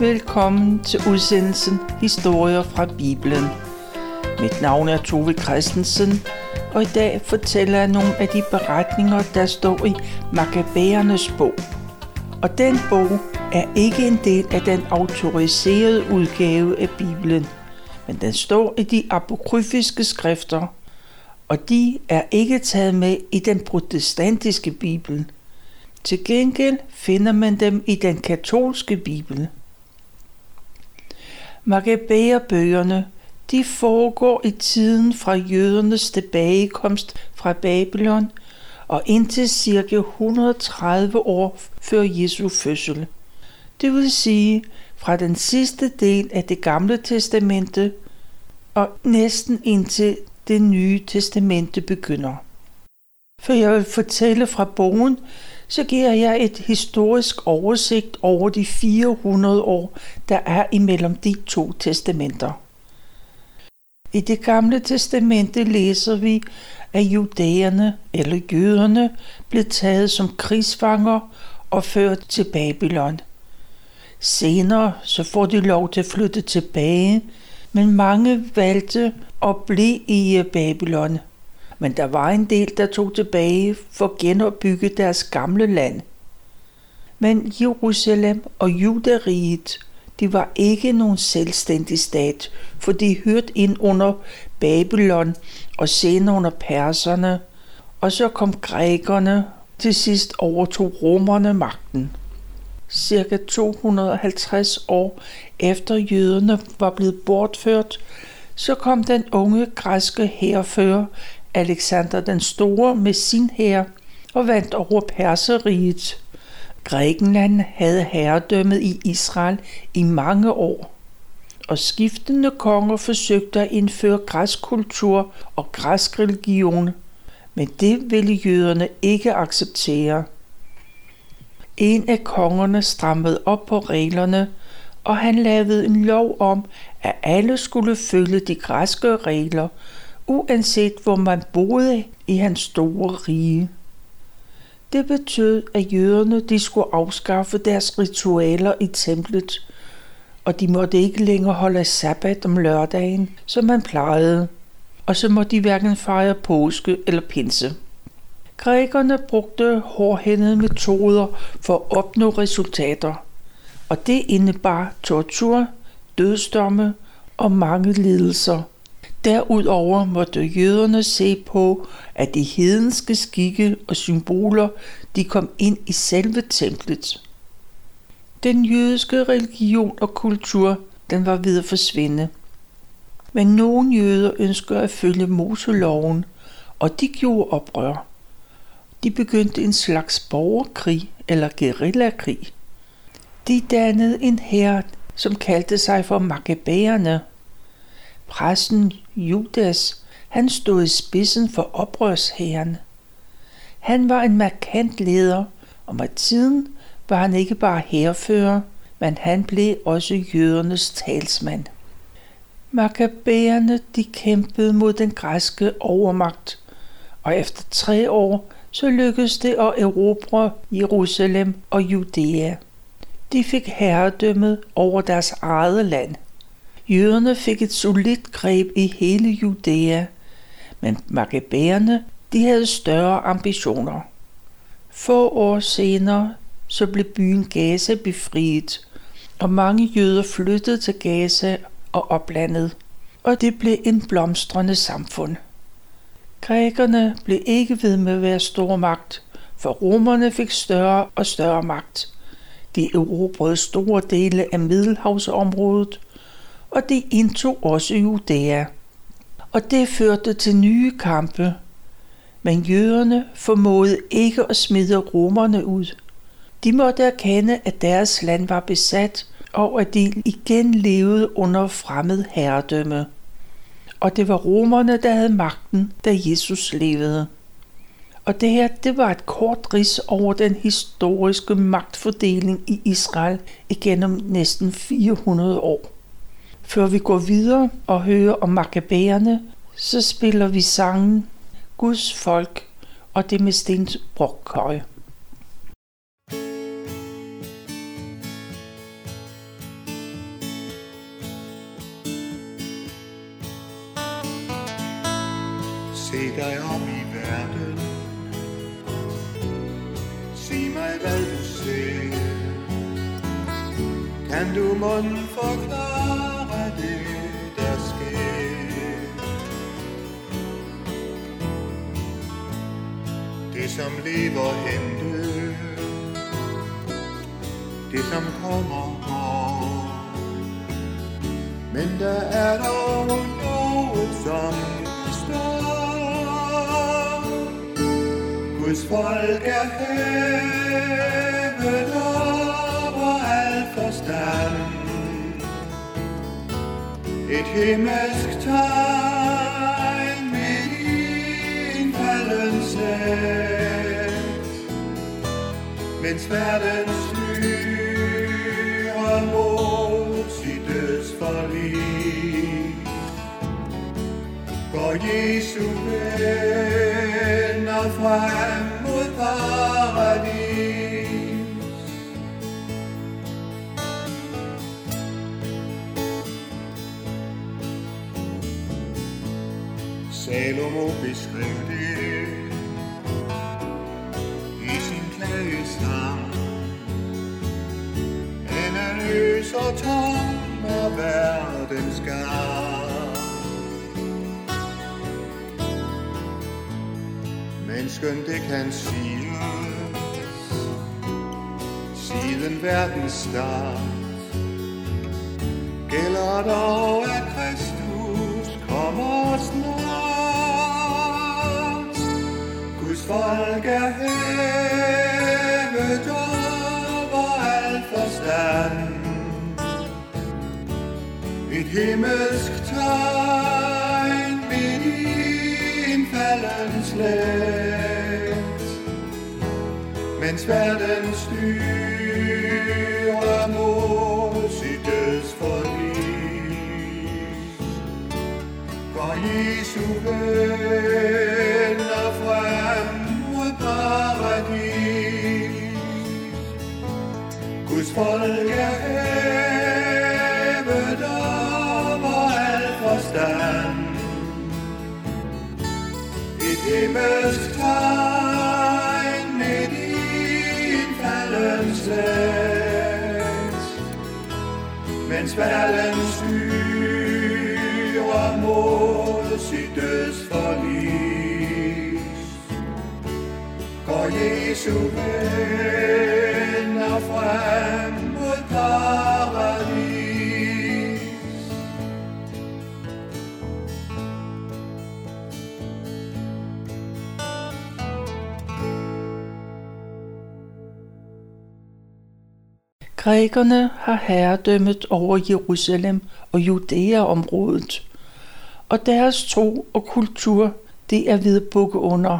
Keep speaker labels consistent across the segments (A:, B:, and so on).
A: Velkommen til udsendelsen Historier fra Bibelen. Mit navn er Tove Christensen, og i dag fortæller jeg nogle af de beretninger, der står i Makkabæernes bog. Og den bog er ikke en del af den autoriserede udgave af Bibelen, men den står i de apokryfiske skrifter, og de er ikke taget med i den protestantiske Bibel. Til gengæld finder man dem i den katolske Bibel. Makkabæerbøgerne de foregår i tiden fra jødernes tilbagekomst fra Babylon og indtil ca. 130 år før Jesu fødsel. Det vil sige fra den sidste del af det gamle testamente og næsten indtil det nye testamente begynder. For jeg vil fortælle fra bogen, så giver jeg et historisk oversigt over de 400 år, der er imellem de to testamenter. I det gamle testamente læser vi, at judæerne eller jøderne blev taget som krigsfanger og ført til Babylon. Senere så får de lov til at flytte tilbage, men mange valgte at blive i Babylon. Men der var en del, der tog tilbage for at genopbygge deres gamle land. Men Jerusalem og Judariget, de var ikke nogen selvstændig stat, for de hørte ind under Babylon og senere under perserne, og så kom grækerne, til sidst overtog romerne magten. Cirka 250 år efter jøderne var blevet bortført, så kom den unge græske herfører Alexander den Store med sin hær og vandt over Perseriet. Grækenland havde herredømmet i Israel i mange år, og skiftende konger forsøgte at indføre græsk kultur og græsk religion, men det ville jøderne ikke acceptere. En af kongerne strammede op på reglerne, og han lavede en lov om, at alle skulle følge de græske regler, uanset hvor man boede i hans store rige. Det betød, at jøderne de skulle afskaffe deres ritualer i templet, og de måtte ikke længere holde sabbat om lørdagen, som man plejede, og så måtte de hverken fejre påske eller pinse. Grækerne brugte hårdhændede metoder for at opnå resultater, og det indebar tortur, dødsdomme og mange lidelser – Derudover måtte jøderne se på, at de hedenske skikke og symboler de kom ind i selve templet. Den jødiske religion og kultur den var ved at forsvinde. Men nogle jøder ønsker at følge Moseloven, og de gjorde oprør. De begyndte en slags borgerkrig eller guerillakrig. De dannede en hær, som kaldte sig for Makkabæerne – Præsten Judas, han stod i spidsen for oprørshæren. Han var en markant leder, og med tiden var han ikke bare herfører, men han blev også jødernes talsmand. Makkabæerne de kæmpede mod den græske overmagt, og efter tre år så lykkedes det at erobre Jerusalem og Judæa. De fik herredømmet over deres eget land. Jøderne fik et solidt greb i hele Judæa, men makkabæerne de havde større ambitioner. Få år senere så blev byen Gaza befriet, og mange jøder flyttede til Gaza og oplandet, og det blev en blomstrende samfund. Grækerne blev ikke ved med at være stor magt, for romerne fik større og større magt. De erobrede store dele af Middelhavsområdet og det indtog også Judæa. Og det førte til nye kampe. Men jøderne formåede ikke at smide romerne ud. De måtte erkende, at deres land var besat, og at de igen levede under fremmed herredømme. Og det var romerne, der havde magten, da Jesus levede. Og det her, det var et kort ris over den historiske magtfordeling i Israel igennem næsten 400 år. Før vi går videre og hører om makabæerne, så spiller vi sangen Guds folk og det med Stens
B: Se Mens verden styrer mod sit dødsforlig, går Jesu venner frem mod paradis. Salomo beskrev og tom er verdens gang. Men skønt det kan siges, siden verdens start, gælder dog, at Kristus kommer snart. Guds folk er her, slægt. Mens verden styrer mod sit dødsforlis. Går Jesu venner frem mod paradis. Guds folk er hævet over al forstand himmelsk tegn midt i en falden slægt. Mens verden styrer mod sit dødsforlis. Går Jesu venner frem mod dig.
A: Grækerne har herredømmet over Jerusalem og Judæa-området, og deres tro og kultur, det er ved at bukke under.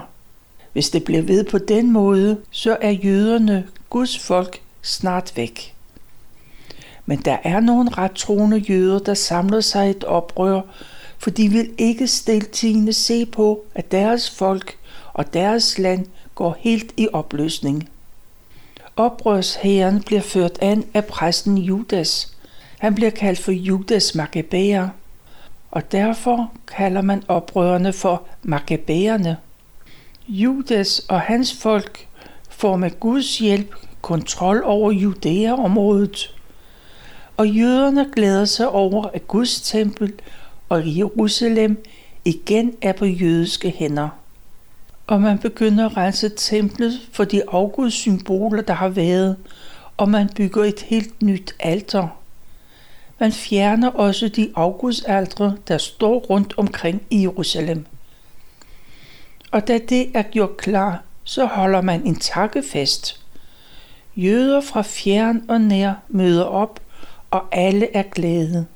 A: Hvis det bliver ved på den måde, så er jøderne, Guds folk, snart væk. Men der er nogle ret troende jøder, der samler sig et oprør, for de vil ikke stiltigende se på, at deres folk og deres land går helt i opløsning. Oprørshæren bliver ført an af præsten Judas. Han bliver kaldt for Judas Maccabæer, og derfor kalder man oprørerne for Maccabæerne. Judas og hans folk får med Guds hjælp kontrol over Judæa-området, og jøderne glæder sig over, at Guds tempel og Jerusalem igen er på jødiske hænder. Og man begynder at rense templet for de afgudssymboler, der har været, og man bygger et helt nyt alter. Man fjerner også de afgudsaltre, der står rundt omkring i Jerusalem. Og da det er gjort klar, så holder man en takkefest. Jøder fra fjern og nær møder op, og alle er glade.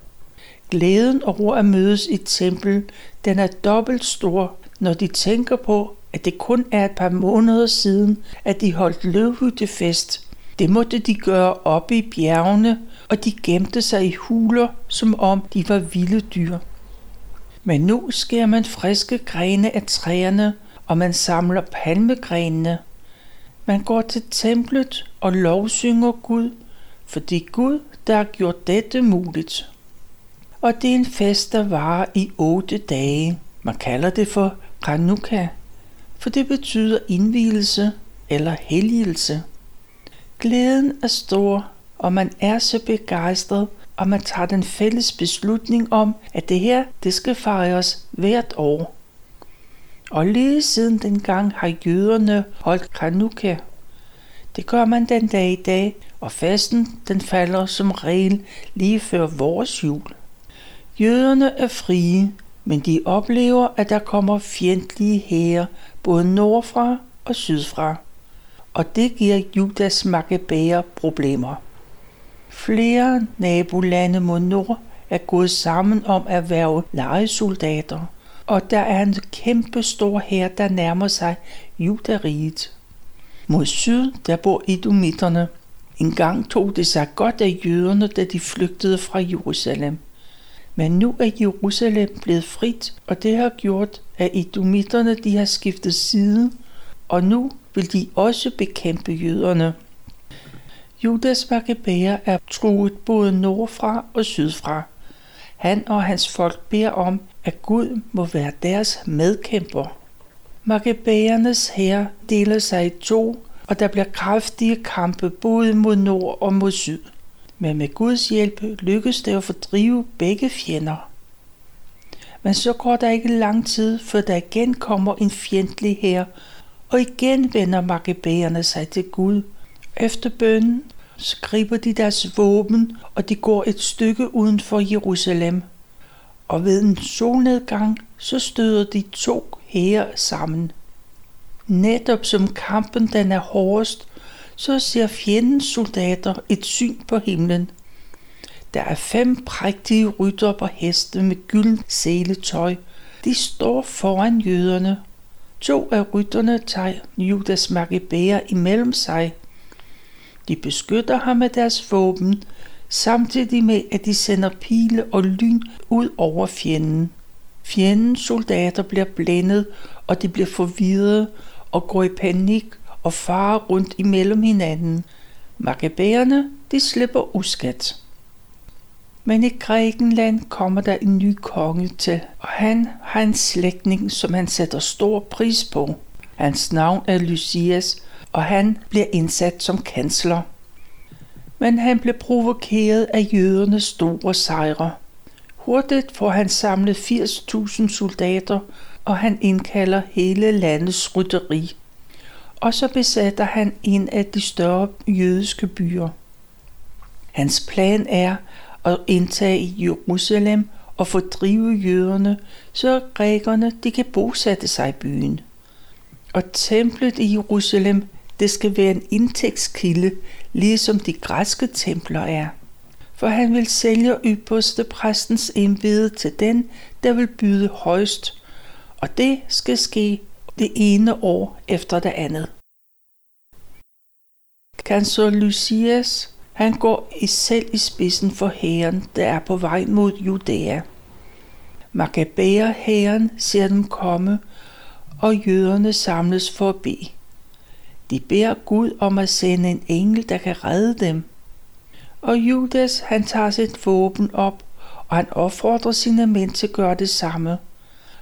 A: Glæden over at mødes i tempel, den er dobbelt stor, når de tænker på, at det kun er et par måneder siden, at de holdt løvhyttefest. Det måtte de gøre oppe i bjergene, og de gemte sig i huler, som om de var vilde dyr. Men nu skærer man friske grene af træerne, og man samler palmegrenene. Man går til templet og lovsynger Gud, for det er Gud, der har gjort dette muligt. Og det er en fest, der varer i otte dage. Man kalder det for Hanukkah for det betyder indvielse eller helligelse. Glæden er stor, og man er så begejstret, og man tager den fælles beslutning om, at det her, det skal fejres hvert år. Og lige siden dengang har jøderne holdt Chanukka. Det gør man den dag i dag, og fasten den falder som regel lige før vores jul. Jøderne er frie, men de oplever, at der kommer fjendtlige hære både nordfra og sydfra. Og det giver Judas Maccabæer problemer. Flere nabolande mod nord er gået sammen om at være lejesoldater, og der er en kæmpe stor hær, der nærmer sig Judariget. Mod syd, der bor idumitterne. En gang tog det sig godt af jøderne, da de flygtede fra Jerusalem. Men nu er Jerusalem blevet frit, og det har gjort, at idumitterne de har skiftet side, og nu vil de også bekæmpe jøderne. Judas Maccabæer er truet både nordfra og sydfra. Han og hans folk beder om, at Gud må være deres medkæmper. Maccabæernes hær deler sig i to, og der bliver kraftige kampe både mod nord og mod syd. Men med Guds hjælp lykkes det at fordrive begge fjender. Men så går der ikke lang tid, før der igen kommer en fjendtlig hær, og igen vender makkebæerne sig til Gud. Efter bønnen skriber de deres våben, og de går et stykke uden for Jerusalem. Og ved en solnedgang, så støder de to hære sammen. Netop som kampen den er hårdest, så ser fjendens soldater et syn på himlen. Der er fem prægtige rytter på heste med gylden seletøj. De står foran jøderne. To af rytterne tager Judas Maccabæer imellem sig. De beskytter ham med deres våben, samtidig med at de sender pile og lyn ud over fjenden. Fjendens soldater bliver blændet, og de bliver forvirret og går i panik og farer rundt imellem hinanden. Makkabæerne, de slipper uskat. Men i Grækenland kommer der en ny konge til, og han har en slægtning, som han sætter stor pris på. Hans navn er Lysias, og han bliver indsat som kansler. Men han blev provokeret af jødernes store sejre. Hurtigt får han samlet 80.000 soldater, og han indkalder hele landets rytteri og så besætter han en af de større jødiske byer. Hans plan er at indtage Jerusalem og fordrive jøderne, så grækerne de kan bosætte sig i byen. Og templet i Jerusalem, det skal være en indtægtskilde, ligesom de græske templer er. For han vil sælge ypperste præstens embede til den, der vil byde højst, og det skal ske det ene år efter det andet. Kansler Lucias, han går i selv i spidsen for hæren, der er på vej mod Judæa. Makkabæer-hæren ser dem komme, og jøderne samles for at bede. De beder Gud om at sende en engel, der kan redde dem. Og Judas, han tager sit våben op, og han opfordrer sine mænd til at gøre det samme.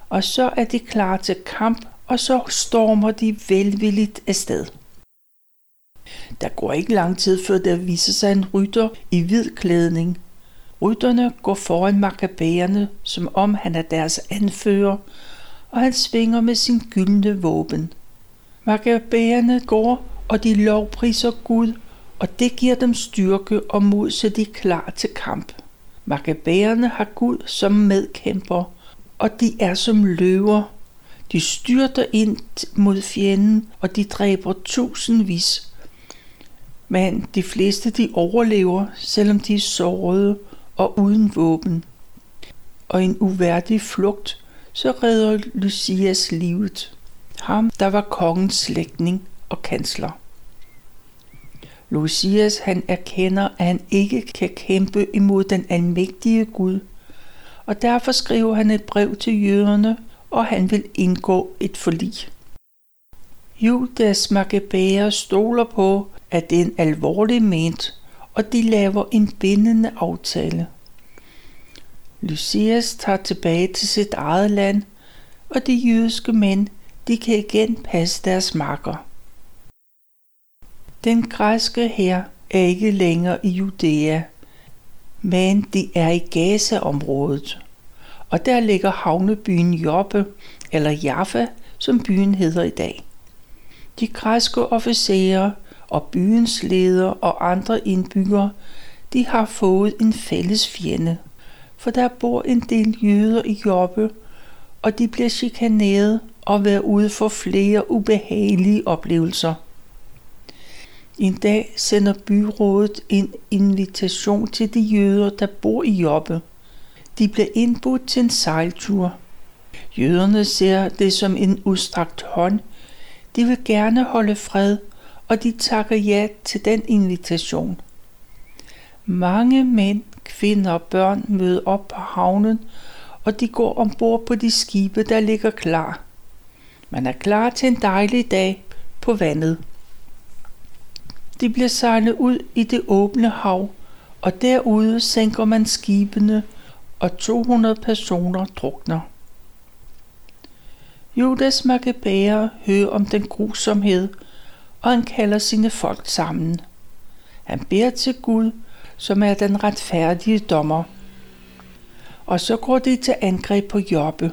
A: Og så er de klar til kamp, og så stormer de velvilligt afsted. Der går ikke lang tid, før der viser sig en rytter i hvid klædning. Rytterne går foran makabæerne, som om han er deres anfører, og han svinger med sin gyldne våben. Makabæerne går, og de lovpriser Gud, og det giver dem styrke og mod, så de er klar til kamp. Makabæerne har Gud som medkæmper, og de er som løver. De styrter ind mod fjenden, og de dræber tusindvis, men de fleste de overlever, selvom de er sårede og uden våben. Og en uværdig flugt, så redder Lucias livet. Ham, der var kongens slægtning og kansler. Lucius han erkender, at han ikke kan kæmpe imod den almægtige Gud, og derfor skriver han et brev til jøderne, og han vil indgå et forlig. Judas Maccabæer stoler på, at det er en alvorlig ment, og de laver en bindende aftale. Lucias tager tilbage til sit eget land, og de jødiske mænd, de kan igen passe deres marker. Den græske her er ikke længere i Judæa, men de er i Gaza-området. Og der ligger havnebyen Joppe, eller Jaffa, som byen hedder i dag. De græske officerer og byens ledere og andre indbyggere, de har fået en fælles fjende. For der bor en del jøder i Joppe, og de bliver chikaneret og været ude for flere ubehagelige oplevelser. En dag sender byrådet en invitation til de jøder, der bor i Joppe. De bliver indbudt til en sejltur. Jøderne ser det som en udstrakt hånd. De vil gerne holde fred, og de takker ja til den invitation. Mange mænd, kvinder og børn møder op på havnen, og de går ombord på de skibe, der ligger klar. Man er klar til en dejlig dag på vandet. De bliver sejlet ud i det åbne hav, og derude sænker man skibene, og 200 personer drukner. Judas Maccabæer hører om den grusomhed, og han kalder sine folk sammen. Han beder til Gud, som er den retfærdige dommer. Og så går de til angreb på Jobbe.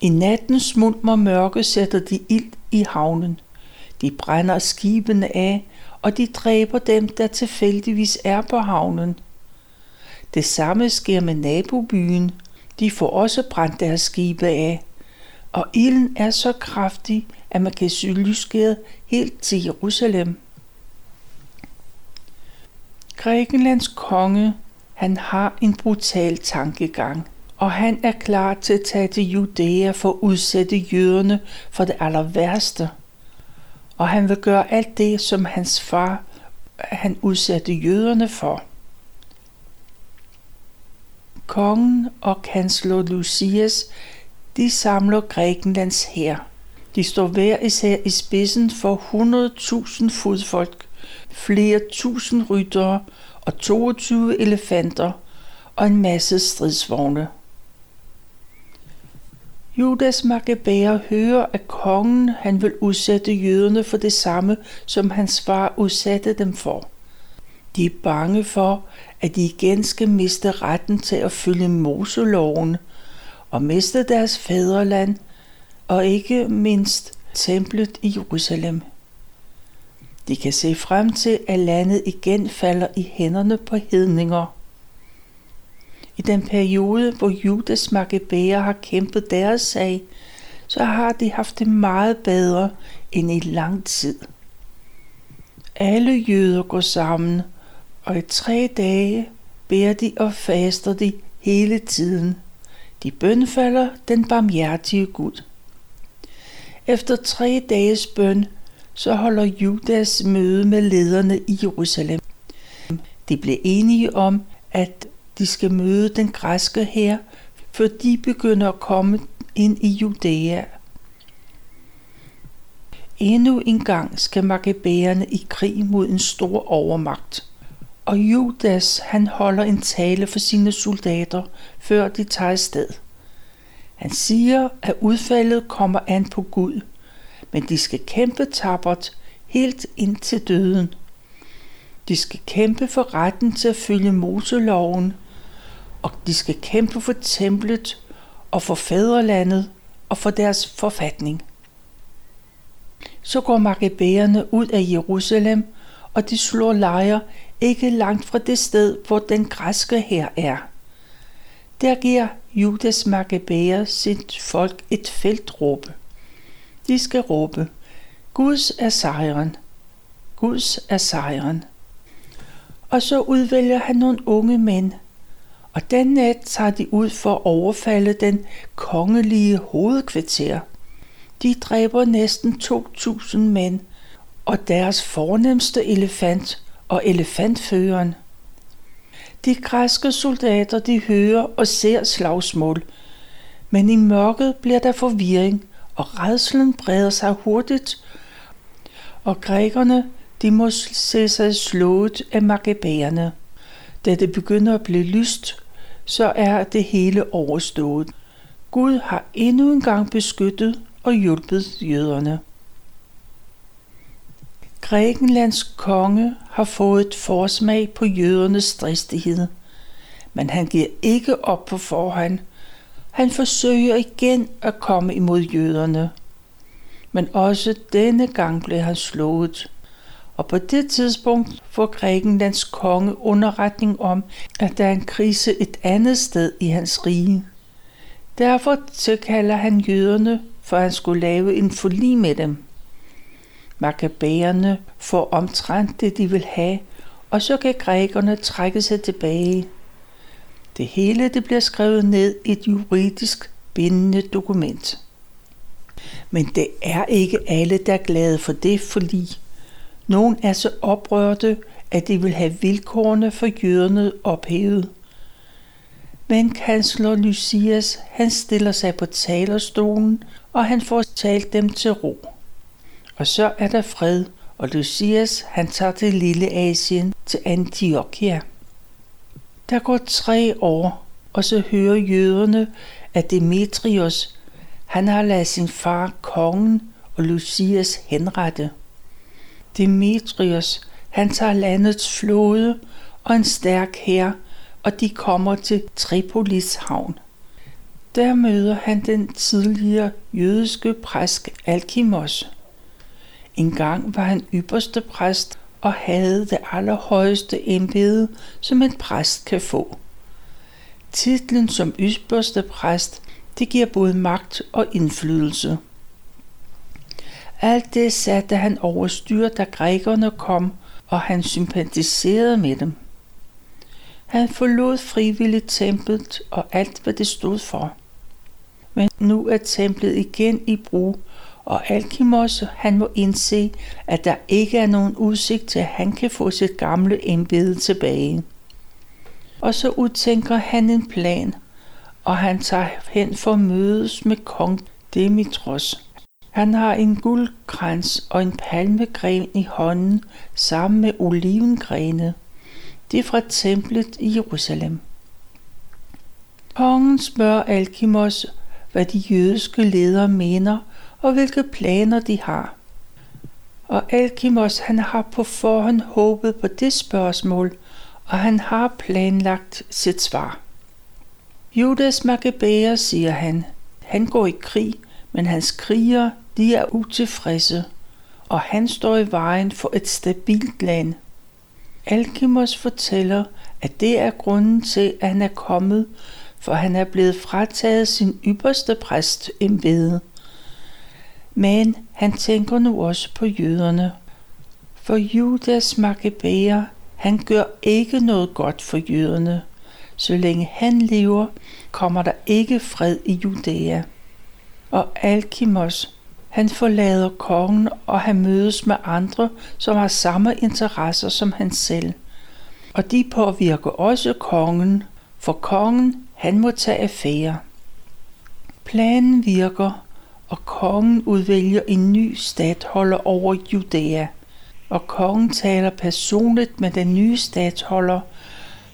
A: I natten smulmer mørke sætter de ild i havnen. De brænder skibene af, og de dræber dem, der tilfældigvis er på havnen. Det samme sker med nabobyen. De får også brændt deres skibe af, og ilden er så kraftig, at man kan sy lysgæret helt til Jerusalem. Grækenlands konge, han har en brutal tankegang, og han er klar til at tage til Judæa for at udsætte jøderne for det aller værste. Og han vil gøre alt det, som hans far han udsatte jøderne for. Kongen og kansler Lucius, de samler Grækenlands hær. De står hver især i spidsen for 100.000 fodfolk, flere tusind ryttere og 22 elefanter og en masse stridsvogne. Judas Maccabæer hører, at kongen han vil udsætte jøderne for det samme, som hans far udsatte dem for. De er bange for, at de igen skal miste retten til at følge Moseloven og miste deres fædreland og ikke mindst templet i Jerusalem. De kan se frem til, at landet igen falder i hænderne på hedninger. I den periode, hvor Judas Maccabæer har kæmpet deres sag, så har de haft det meget bedre end i lang tid. Alle jøder går sammen, og i tre dage beder de og faster de hele tiden. De bønfalder den barmhjertige Gud. Efter tre dages bøn, så holder Judas møde med lederne i Jerusalem. De blev enige om, at de skal møde den græske her, for de begynder at komme ind i Judæa. Endnu en gang skal makkabæerne i krig mod en stor overmagt. Og Judas han holder en tale for sine soldater, før de tager sted. Han siger, at udfaldet kommer an på Gud, men de skal kæmpe tappert helt ind til døden. De skal kæmpe for retten til at følge Moseloven, og de skal kæmpe for templet og for fædrelandet og for deres forfatning. Så går makabæerne ud af Jerusalem, og de slår lejre ikke langt fra det sted, hvor den græske her er. Der giver Judas Maccabæer sit folk et feltråb. De skal råbe, Guds er sejren, Guds er sejren. Og så udvælger han nogle unge mænd, og den nat tager de ud for at overfalde den kongelige hovedkvarter. De dræber næsten 2.000 mænd, og deres fornemmeste elefant og elefantføreren. De græske soldater de hører og ser slagsmål, men i mørket bliver der forvirring, og redslen breder sig hurtigt, og grækerne de må se sig slået af makabæerne. Da det begynder at blive lyst, så er det hele overstået. Gud har endnu en gang beskyttet og hjulpet jøderne. Grækenlands konge har fået et forsmag på jødernes dristighed, men han giver ikke op på forhånd. Han forsøger igen at komme imod jøderne. Men også denne gang blev han slået. Og på det tidspunkt får Grækenlands konge underretning om, at der er en krise et andet sted i hans rige. Derfor tilkalder han jøderne, for han skulle lave en forlig med dem. Makabæerne får omtrent det, de vil have, og så kan grækerne trække sig tilbage. Det hele det bliver skrevet ned i et juridisk bindende dokument. Men det er ikke alle, der er glade for det forlig. Nogle er så oprørte, at de vil have vilkårene for jøderne ophævet. Men kansler Lysias, han stiller sig på talerstolen, og han får talt dem til ro. Og så er der fred, og Lucias han tager til Lille Asien, til Antiochia. Der går tre år, og så hører jøderne, at Demetrius, han har ladet sin far kongen og Lucias henrette. Demetrius, han tager landets flåde og en stærk hær, og de kommer til Tripolis havn. Der møder han den tidligere jødiske præst Alkimos. Engang var han ypperste præst og havde det allerhøjeste embede, som en præst kan få. Titlen som ypperste præst, det giver både magt og indflydelse. Alt det satte han over styr, da grækerne kom, og han sympatiserede med dem. Han forlod frivilligt templet og alt, hvad det stod for. Men nu er templet igen i brug, og Alkimos han må indse, at der ikke er nogen udsigt til, at han kan få sit gamle embede tilbage. Og så udtænker han en plan, og han tager hen for at mødes med kong Demitros. Han har en guldkrans og en palmegren i hånden sammen med olivengrene. Det er fra templet i Jerusalem. Kongen spørger Alkimos, hvad de jødiske ledere mener og hvilke planer de har. Og Alkimos han har på forhånd håbet på det spørgsmål, og han har planlagt sit svar. Judas Maccabæer, siger han, han går i krig, men hans krigere, de er utilfredse, og han står i vejen for et stabilt land. Alkimos fortæller, at det er grunden til, at han er kommet, for han er blevet frataget sin ypperste præst embede. Men han tænker nu også på jøderne. For Judas Maccabæer, han gør ikke noget godt for jøderne. Så længe han lever, kommer der ikke fred i Judæa. Og Alkimos, han forlader kongen, og han mødes med andre, som har samme interesser som han selv. Og de påvirker også kongen, for kongen, han må tage affære. Planen virker, og kongen udvælger en ny statholder over Judæa. Og kongen taler personligt med den nye statholder,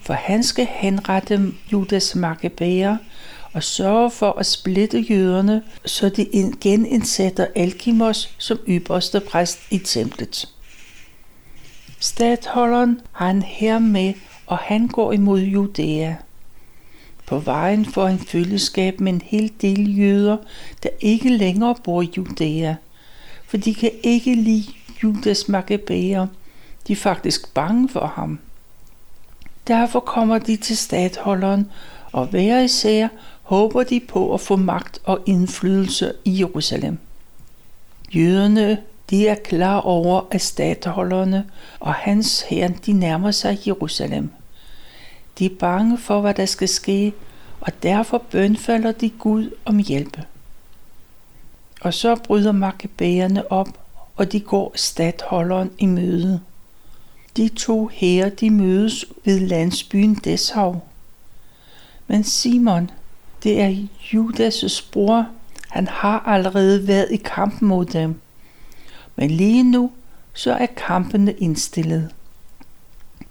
A: for han skal henrette Judas Maccabæer og sørge for at splitte jøderne, så de genindsætter Alkimos som ypperste præst i templet. Statholderen har han her med, og han går imod Judæa. På vejen får han følgeskab med en hel del jøder, der ikke længere bor i Judæa, for de kan ikke lide Judas Maccabæer. De er faktisk bange for ham. Derfor kommer de til stadholderen, og hver især håber de på at få magt og indflydelse i Jerusalem. Jøderne de er klar over, at stadholderne og hans herre de nærmer sig Jerusalem. De er bange for, hvad der skal ske, og derfor bønfalder de Gud om hjælp. Og så bryder makabæerne op, og de går statholderen i møde. De to her de mødes ved landsbyen Deshav. Men Simon, det er Judas' bror, han har allerede været i kampen mod dem. Men lige nu, så er kampene indstillet.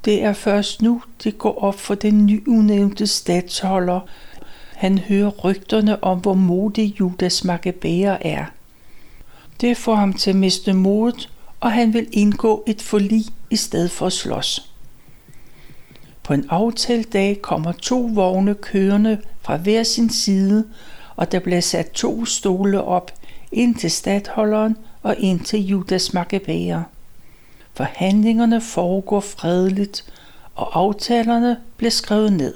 A: Det er først nu, det går op for den nyudnævnte statsholder. Han hører rygterne om, hvor modig Judas Maccabæer er. Det får ham til at miste modet, og han vil indgå et forlig i stedet for at slås. På en aftalt dag kommer to vogne kørende fra hver sin side, og der bliver sat to stole op, en til stadholderen og en til Judas Maccabæer. Forhandlingerne foregår fredeligt, og aftalerne bliver skrevet ned.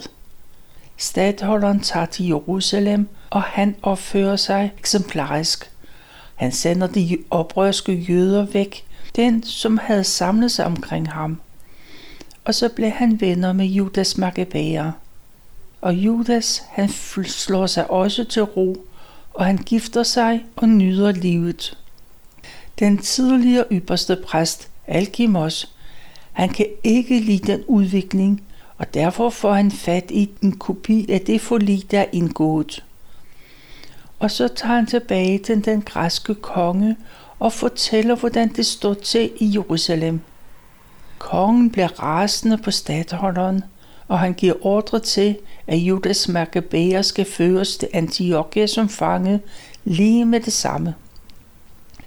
A: Stadholderen tager til Jerusalem, og han opfører sig eksemplarisk. Han sender de oprørske jøder væk, den som havde samlet sig omkring ham. Og så blev han venner med Judas Maccabæer. Og Judas, han slår sig også til ro, og han gifter sig og nyder livet. Den tidligere ypperste præst, Alkimos, han kan ikke lide den udvikling, og derfor får han fat i en kopi af det forlig, der er indgået. Og så tager han tilbage til den græske konge og fortæller, hvordan det står til i Jerusalem. Kongen bliver rasende på stadholderen, og han giver ordre til, at Judas Maccabæer skal føres til Antiochia som fange lige med det samme.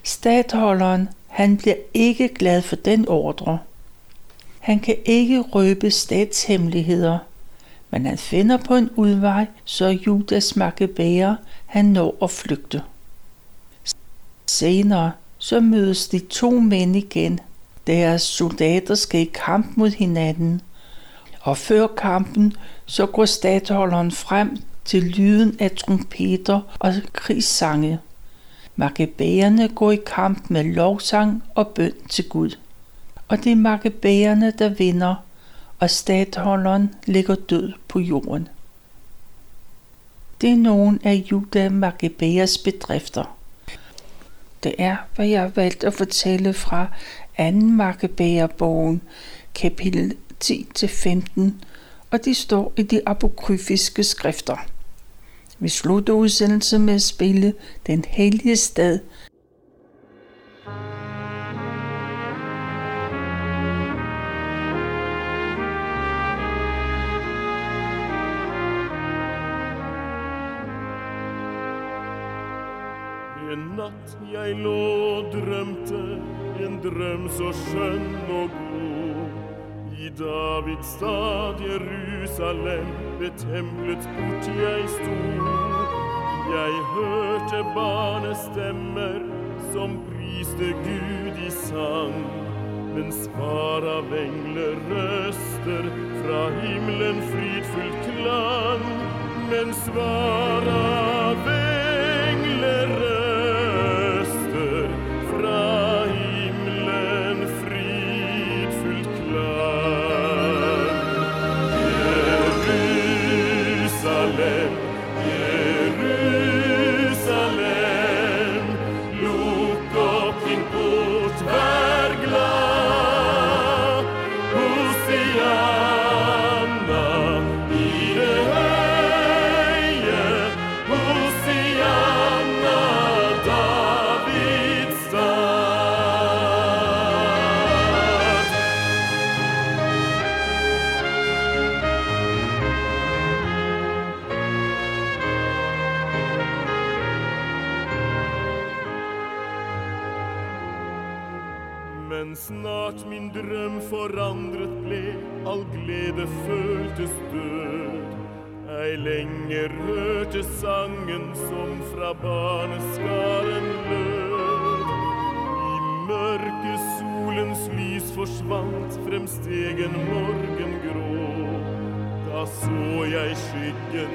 A: Stadholderen, han bliver ikke glad for den ordre. Han kan ikke røbe statshemmeligheder, men han finder på en udvej, så Judas Maccabæer han når at flygte. Senere så mødes de to mænd igen. Deres soldater skal i kamp mod hinanden, og før kampen så går statholderen frem til lyden af trompeter og krigssange. Makkabæerne går i kamp med lovsang og bøn til Gud. Og det er makkabæerne, der vinder, og statholderen ligger død på jorden. Det er nogen af Juda Makkebæers bedrifter. Det er, hvad jeg har valgt at fortælle fra 2. Makkabæerbogen, kapitel 10-15, og de står i de apokryfiske skrifter. Vi slutter udsendelsen med at spille Den hellige stad
C: En natt jeg lå og drømte en drøm så skjønn og god. I Davids stad Jerusalem ved templets port jeg stod. Jeg hørte barnestemmer som priste Gud i sang. Men svar av englerøster fra himmelen fridfullt klang. Men svar av engler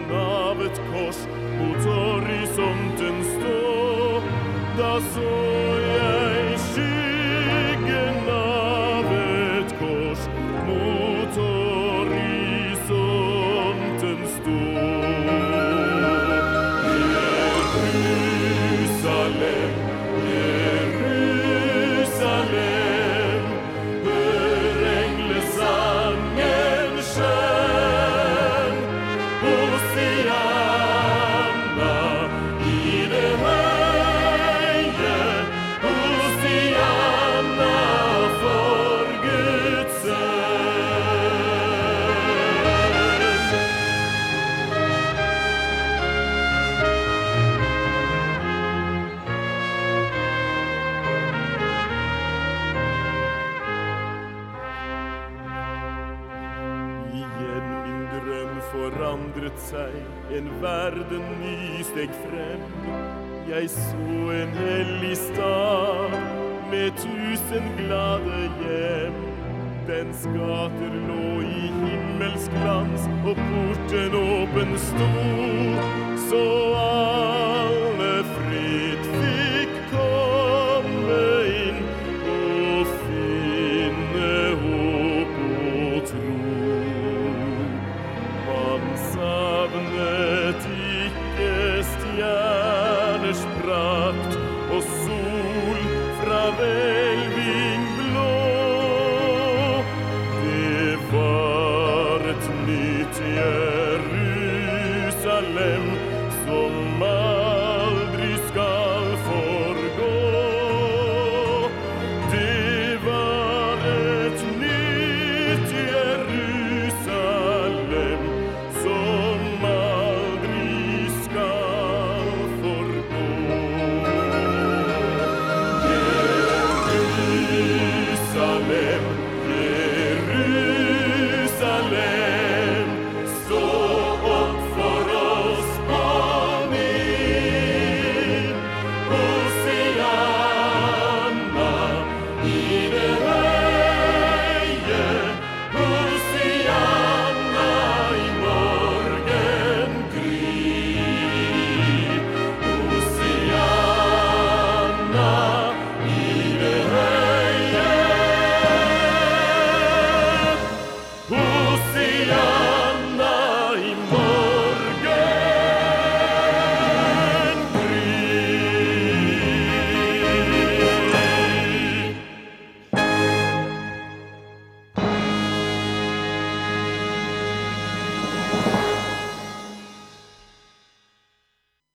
C: navetkors mot horisonten stå, da så jeg skyen. Verden ny steg frem. Jeg så en hellig stad med tusen glade hjem. Dens gater lå i himmelsk glans, og porten åpen sto, så